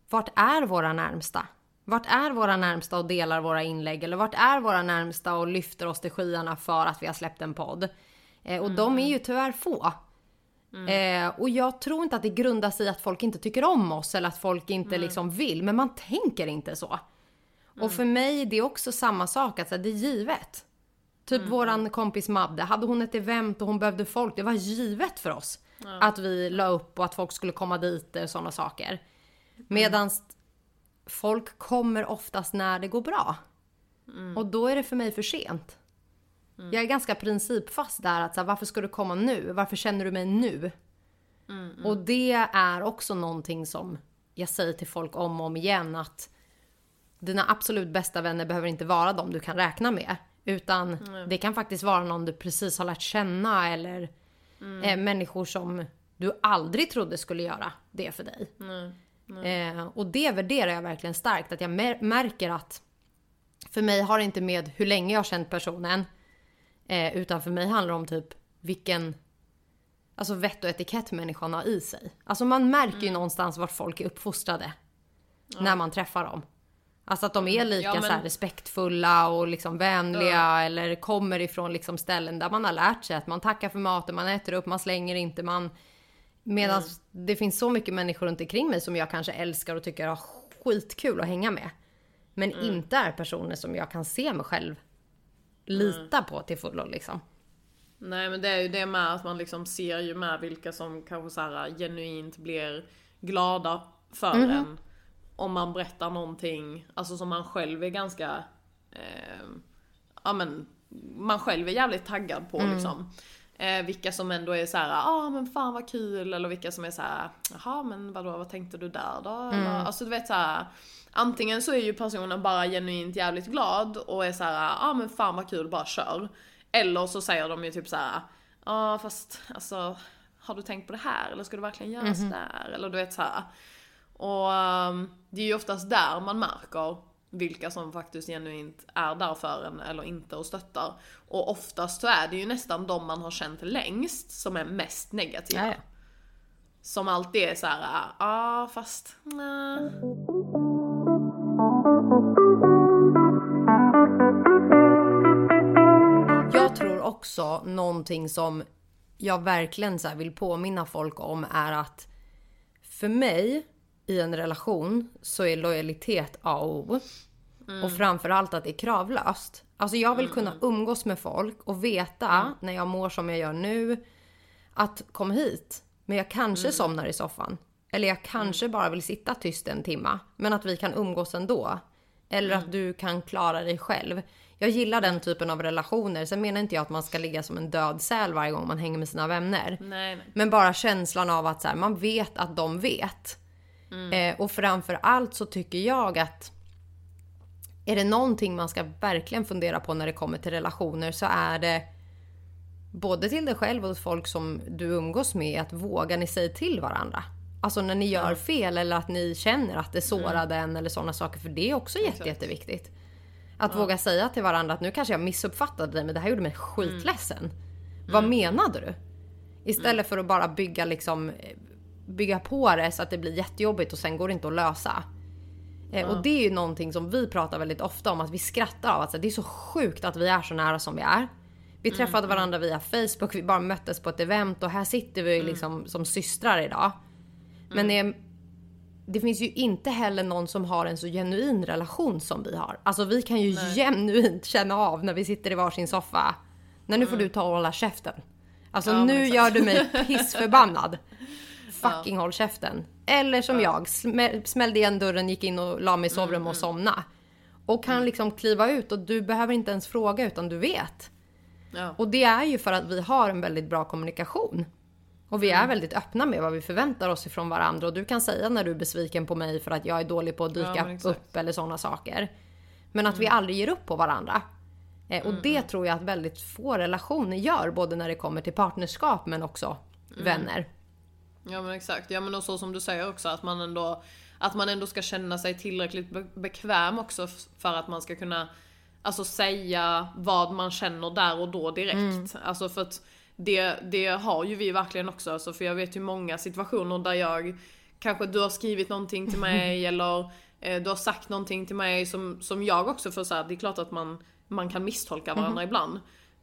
Speaker 1: vart är våra närmsta? Vart är våra närmsta och delar våra inlägg? Eller vart är våra närmsta och lyfter oss till skyarna för att vi har släppt en podd? Eh, och de är ju tyvärr få. Eh, och jag tror inte att det grundar sig i att folk inte tycker om oss eller att folk inte liksom vill. Men man tänker inte så. Och för mig det är också samma sak, att här, det är givet. Typ våran kompis Madde, hade hon ett event och hon behövde folk, det var givet för oss. Att vi la upp och att folk skulle komma dit och sådana saker. Medans folk kommer oftast när det går bra. Och då är det för mig för sent. Jag är ganska principfast där att så här, varför ska du komma nu? Varför känner du mig nu? Och det är också någonting som jag säger till folk om och om igen att dina absolut bästa vänner behöver inte vara de du kan räkna med. Utan det kan faktiskt vara någon du precis har lärt känna eller eh, människor som du aldrig trodde skulle göra det för dig. Eh, och det värderar jag verkligen starkt. Att jag märker att för mig har det inte med hur länge jag har känt personen. Eh, utan för mig handlar det om typ vilken alltså vett och etikett människan har i sig. Alltså man märker ju någonstans vart folk är uppfostrade. När man träffar dem. Alltså att de är lika
Speaker 2: Ja, men-
Speaker 1: så respektfulla och liksom vänliga eller kommer ifrån liksom ställen där man har lärt sig att man tackar för maten, man äter upp, man slänger inte, man... Medan det finns så mycket människor runt omkring mig som jag kanske älskar och tycker har skitkul att hänga med. Men inte är personer som jag kan se mig själv lita på till fullo liksom.
Speaker 2: Nej men det är ju det med att man liksom ser ju med vilka som kanske så här genuint blir glada för en. Om man berättar någonting, alltså som man själv är ganska, eh, ja men, man själv är jävligt taggad på liksom. Eh, vilka som ändå är så här, ja ah, men fan vad kul, eller vilka som är så här, jaha men vadå, vad tänkte du där då? Eller, alltså du vet så här. Antingen så är ju personen bara genuint jävligt glad och är så här, ja ah, men fan vad kul, bara kör. Eller så säger de ju typ så här, ja ah, fast alltså, har du tänkt på det här? Eller ska du verkligen göra sådär? Eller du vet så här. Och ehm, det är ju oftast där man märker vilka som faktiskt genuint är där för en eller inte och stöttar. Och oftast så är det ju nästan de man har känt längst som är mest negativa.
Speaker 1: Ja, ja.
Speaker 2: Som alltid är så här, ja ah, fast nej.
Speaker 1: Jag tror också någonting som jag verkligen så här vill påminna folk om är att för mig i en relation så är lojalitet A och O. Och framförallt att det är kravlöst. Alltså jag vill kunna umgås med folk och veta när jag mår som jag gör nu att kom hit. Men jag kanske somnar i soffan. Eller jag kanske bara vill sitta tyst en timma. Men att vi kan umgås ändå. Eller att du kan klara dig själv. Jag gillar den typen av relationer. Sen menar inte jag att man ska ligga som en död säl varje gång man hänger med sina vänner.
Speaker 2: Nej, nej.
Speaker 1: Men bara känslan av att så här, man vet att de vet. Eh, och framför allt så tycker jag att är det någonting man ska verkligen fundera på när det kommer till relationer så är det både till dig själv och folk som du umgås med att våga ni säga till varandra. Alltså när ni gör fel eller att ni känner att det sårade en eller sådana saker. För det är också jätte,
Speaker 2: Exakt.
Speaker 1: jätteviktigt. Att våga säga till varandra att nu kanske jag missuppfattade dig men det här gjorde mig
Speaker 2: Mm.
Speaker 1: skitledsen. Vad menade du? Istället
Speaker 2: Mm.
Speaker 1: för att bara bygga liksom eh, bygga på det så att det blir jättejobbigt och sen går det inte att lösa. Eh, Och det är ju någonting som vi pratar väldigt ofta om att vi skrattar av att så här, det är så sjukt att vi är så nära som vi är. Vi träffade varandra via Facebook, vi bara möttes på ett event och här sitter vi liksom som systrar idag. Men eh, det finns ju inte heller någon som har en så genuin relation som vi har. Alltså vi kan ju genuint känna av när vi sitter i varsin soffa. Nej nu får du ta och hålla käften. Alltså
Speaker 2: Ja,
Speaker 1: nu gör du mig pissförbannad. Fucking håll käften. Eller som jag, smä- smällde igen dörren, gick in och la mig i sovrummet och somna. Och kan liksom kliva ut och du behöver inte ens fråga utan du vet.
Speaker 2: Ja.
Speaker 1: Och det är ju för att vi har en väldigt bra kommunikation. Och vi är
Speaker 2: Mm.
Speaker 1: väldigt öppna med vad vi förväntar oss ifrån varandra. Och du kan säga när du är besviken på mig för att jag är dålig på att
Speaker 2: Ja,
Speaker 1: dyka upp eller sådana saker. Men att vi aldrig ger upp på varandra. Eh,
Speaker 2: Mm,
Speaker 1: och det tror jag att väldigt få relationer gör. Både när det kommer till partnerskap men också
Speaker 2: Mm.
Speaker 1: vänner.
Speaker 2: Ja men exakt, ja men och så som du säger också att man ändå Att man ändå ska känna sig tillräckligt be- bekväm också för att man ska kunna Alltså säga vad man känner där och då direkt. Alltså för att det, det har ju vi verkligen också, alltså för jag vet ju många situationer där jag Kanske du har skrivit någonting till mig eller eh, du har sagt någonting till mig som, som jag också får säga, det är klart att man, man kan misstolka varandra ibland.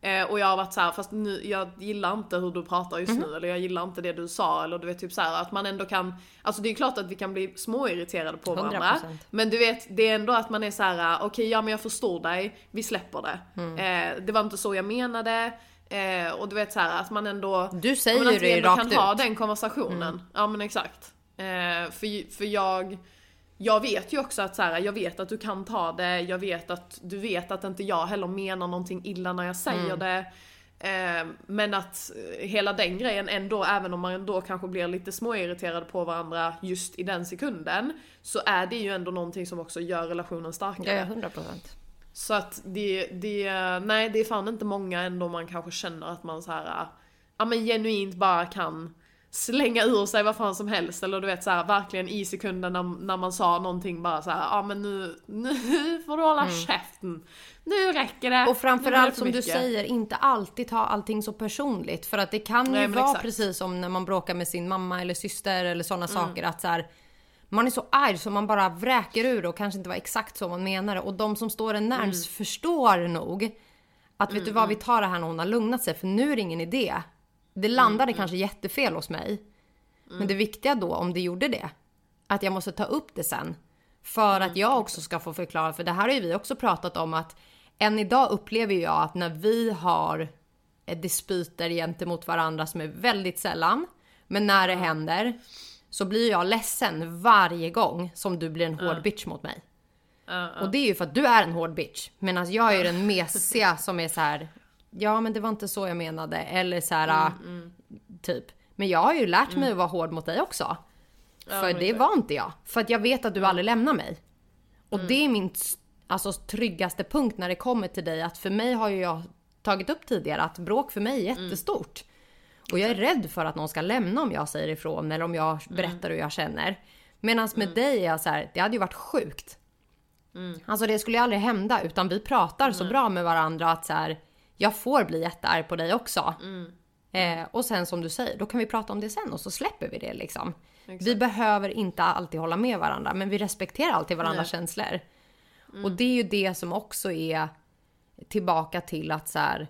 Speaker 2: Eh, och jag har varit så här, fast nu, jag gillar inte hur du pratar just nu, eller jag gillar inte det du sa, eller du vet typ så här att man ändå kan, alltså det är klart att vi kan bli småirriterade på varandra.
Speaker 1: 100%.
Speaker 2: Men du vet, det är ändå att man är så här: okej ja men jag förstår dig, vi släpper det. Eh, det var inte så jag menade. Eh, och du vet så här att man ändå...
Speaker 1: Du säger
Speaker 2: men att vi
Speaker 1: det
Speaker 2: ändå
Speaker 1: rakt
Speaker 2: kan ha
Speaker 1: ut.
Speaker 2: den konversationen. Ja men exakt. Eh, för, för jag... Jag vet ju också att så här, jag vet att du kan ta det, jag vet att du vet att inte jag heller menar någonting illa när jag säger det. Eh, men att eh, hela den grejen ändå, även om man ändå kanske blir lite småirriterad på varandra just i den sekunden, så är det ju ändå någonting som också gör relationen starkare.
Speaker 1: Ja, 100 procent.
Speaker 2: Så att det, det, nej det är fan inte många ändå man kanske känner att man så här, ja men genuint bara kan slänga ur sig vad fan som helst eller du vet så här, verkligen i sekunden när, när man sa någonting bara så här, ja men nu, nu får du hålla käften. Nu räcker det.
Speaker 1: Mm. Och framförallt som
Speaker 2: för
Speaker 1: du
Speaker 2: mycket."
Speaker 1: säger, inte alltid ta allting så personligt. För att det kan ju
Speaker 2: Nej,
Speaker 1: vara
Speaker 2: exakt.
Speaker 1: precis som när man bråkar med sin mamma eller syster eller sådana
Speaker 2: Mm.
Speaker 1: saker. Att så här, man är så arg så man bara vräker ur och kanske inte var exakt så man menade. Och de som står en närmst
Speaker 2: Mm.
Speaker 1: förstår nog att vet du vad, vi tar det här när hon har lugnat sig för nu är det ingen idé. Det landade
Speaker 2: Mm,
Speaker 1: kanske jättefel hos mig. Men det viktiga då, om det gjorde det, att jag måste ta upp det sen. För
Speaker 2: Mm,
Speaker 1: att jag också ska få förklara, för det här har ju vi också pratat om att än idag upplever jag att när vi har eh, dispyter gentemot varandra som är väldigt sällan, men när det händer så blir jag ledsen varje gång som du blir en hård bitch mot mig. Och det är ju för att du är en hård bitch. Medan jag är den mesiga som är så här. Ja men det var inte så jag menade. Eller så här.
Speaker 2: Mm,
Speaker 1: Typ. Men jag har ju lärt mig att vara hård mot dig också. För
Speaker 2: men
Speaker 1: det
Speaker 2: exakt.
Speaker 1: var inte jag. För att jag vet att du aldrig lämnar mig. Och det är min alltså, tryggaste punkt när det kommer till dig. Att för mig har ju jag tagit upp tidigare att bråk för mig är jättestort. Och jag är rädd för att någon ska lämna om jag säger ifrån eller om jag berättar hur jag känner. Medan med dig är jag så här, det hade ju varit sjukt. Alltså det skulle ju aldrig hända utan vi pratar så bra med varandra att så här, jag får bli jättearg på dig också. Eh, och sen som du säger, då kan vi prata om det sen och så släpper vi det liksom. Vi behöver inte alltid hålla med varandra men vi respekterar alltid varandras känslor. Och det är ju det som också är tillbaka till att så här.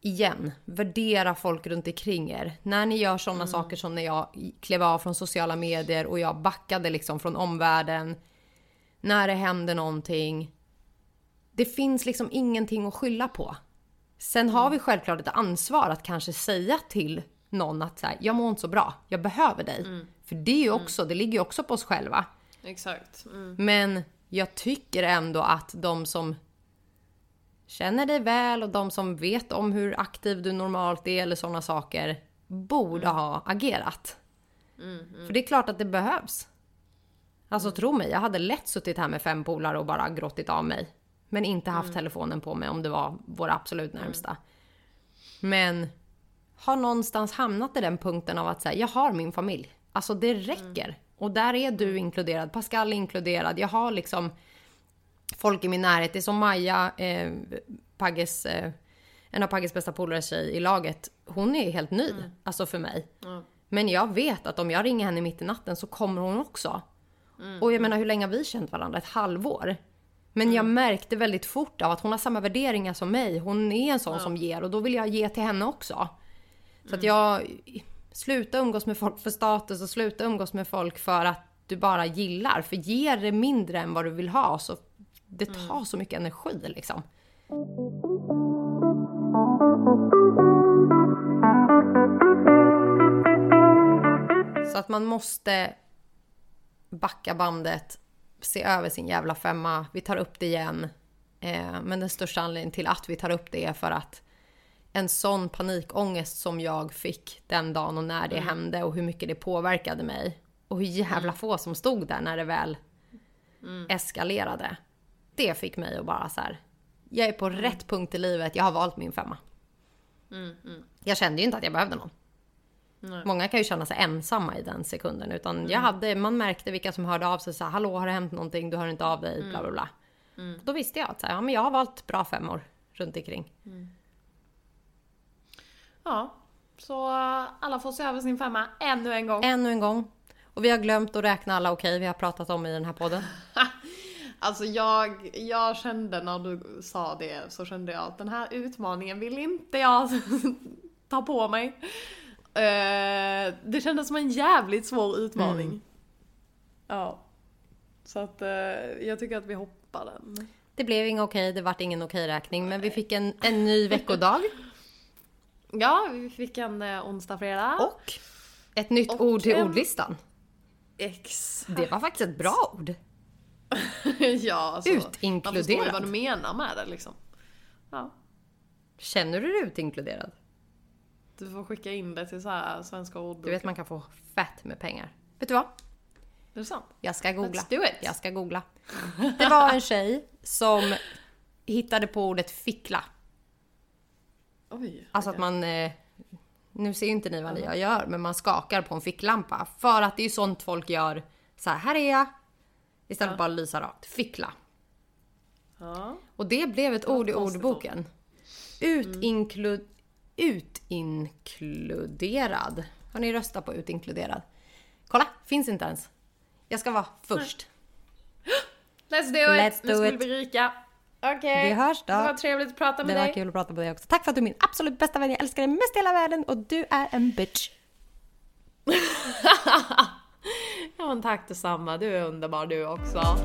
Speaker 1: Igen, värdera folk runt omkring er. När ni gör sådana saker som när jag klev av från sociala medier och jag backade liksom från omvärlden. När det händer någonting. Det finns liksom ingenting att skylla på. Sen har vi självklart ett ansvar att kanske säga till någon att så här, jag mår inte så bra, jag behöver dig. För det är ju också, det ligger ju också på oss själva.
Speaker 2: Exakt. Mm.
Speaker 1: Men jag tycker ändå att de som känner dig väl och de som vet om hur aktiv du normalt är eller sådana saker borde ha agerat. För det är klart att det behövs. Alltså tro mig, jag hade lätt suttit här med fem polare och bara grottit av mig. Men inte haft telefonen på mig om det var våra absolut närmsta. Men har någonstans hamnat i den punkten av att säga, jag har min familj. Alltså det räcker. Och där är du inkluderad, Pascal är inkluderad. Jag har liksom folk i min närhet. Det är som Maja, eh, Pagges, eh, en av Pagges bästa polare tjej i laget. Hon är helt ny, alltså för mig. Men jag vet att om jag ringer henne mitt i natten så kommer hon också. Och jag menar hur länge har vi känt varandra? Ett halvår. Men jag märkte väldigt fort av att hon har samma värderingar som mig. Hon är en sån som ger och då vill jag ge till henne också. Så att jag... Sluta umgås med folk för status och sluta umgås med folk för att du bara gillar. För ger det mindre än vad du vill ha så det tar så mycket energi liksom. Så att man måste backa bandet, se över sin jävla femma. Vi tar upp det igen. Eh, men den största anledningen till att vi tar upp det är för att en sån panikångest som jag fick den dagen och när det hände och hur mycket det påverkade mig. Och hur jävla få som stod där när det väl eskalerade. Det fick mig att bara så här. Jag är på rätt punkt i livet, jag har valt min femma. Jag kände ju inte att jag behövde någon.
Speaker 2: Nej.
Speaker 1: Många kan ju känna sig ensamma i den sekunden. Utan jag hade, man märkte vilka som hörde av sig så här, hallå har det hänt någonting, du hör inte av dig, bla bla bla. Då visste jag att så här, ja, men jag har valt bra femmor runt omkring.
Speaker 2: Ja, så alla får se över sin femma ännu en gång.
Speaker 1: Ännu en gång. Och vi har glömt att räkna alla okej vi har pratat om i den här podden.
Speaker 2: Alltså jag, jag kände när du sa det så kände jag att den här utmaningen vill inte jag ta på mig. Eh, det kändes som en jävligt svår utmaning.
Speaker 1: Mm.
Speaker 2: Ja. Så att eh, jag tycker att vi hoppar den.
Speaker 1: Det blev inga okej, det vart ingen okej-räkning. Men vi fick en, en ny veckodag.
Speaker 2: Ja, vi fick en eh, onsdag, fredag.
Speaker 1: Och ett nytt
Speaker 2: Och
Speaker 1: ord till
Speaker 2: en-
Speaker 1: ordlistan.
Speaker 2: Exakt.
Speaker 1: Det var faktiskt ett bra ord.
Speaker 2: ja, alltså, Man förstår ju
Speaker 1: Utinkluderad.
Speaker 2: vad du menar med det liksom. Ja.
Speaker 1: Känner du dig utinkluderad?
Speaker 2: Du får skicka in det till så här svenska ordboken.
Speaker 1: Du vet man kan få fett med pengar. Vet du vad?
Speaker 2: Är det sant?
Speaker 1: Jag ska googla.
Speaker 2: Let's do it.
Speaker 1: Jag ska googla. Det var en tjej som hittade på ordet fickla.
Speaker 2: Oj.
Speaker 1: Alltså att man... Eh, nu ser ju inte ni vad jag gör, men man skakar på en ficklampa. För att det är ju sånt folk gör. Så här, här är jag. Istället för bara att lysa rakt. Fickla.
Speaker 2: Ja.
Speaker 1: Och det blev ett
Speaker 2: var
Speaker 1: ord i ordboken. Utinklu- Utinkluderad. Har ni röstat på utinkluderad? Kolla, finns inte ens. Jag ska vara först.
Speaker 2: Let's do it!
Speaker 1: Let's
Speaker 2: nu
Speaker 1: do
Speaker 2: ska
Speaker 1: it.
Speaker 2: vi bli rika. Okej.
Speaker 1: Vi hörs då.
Speaker 2: Det var trevligt att prata med
Speaker 1: Det var
Speaker 2: dig.
Speaker 1: kul att prata med dig också. Tack för att du är min absolut bästa vän. Jag älskar dig mest i hela världen och du är en bitch.
Speaker 2: Ja men tack detsamma. Du är underbar du också.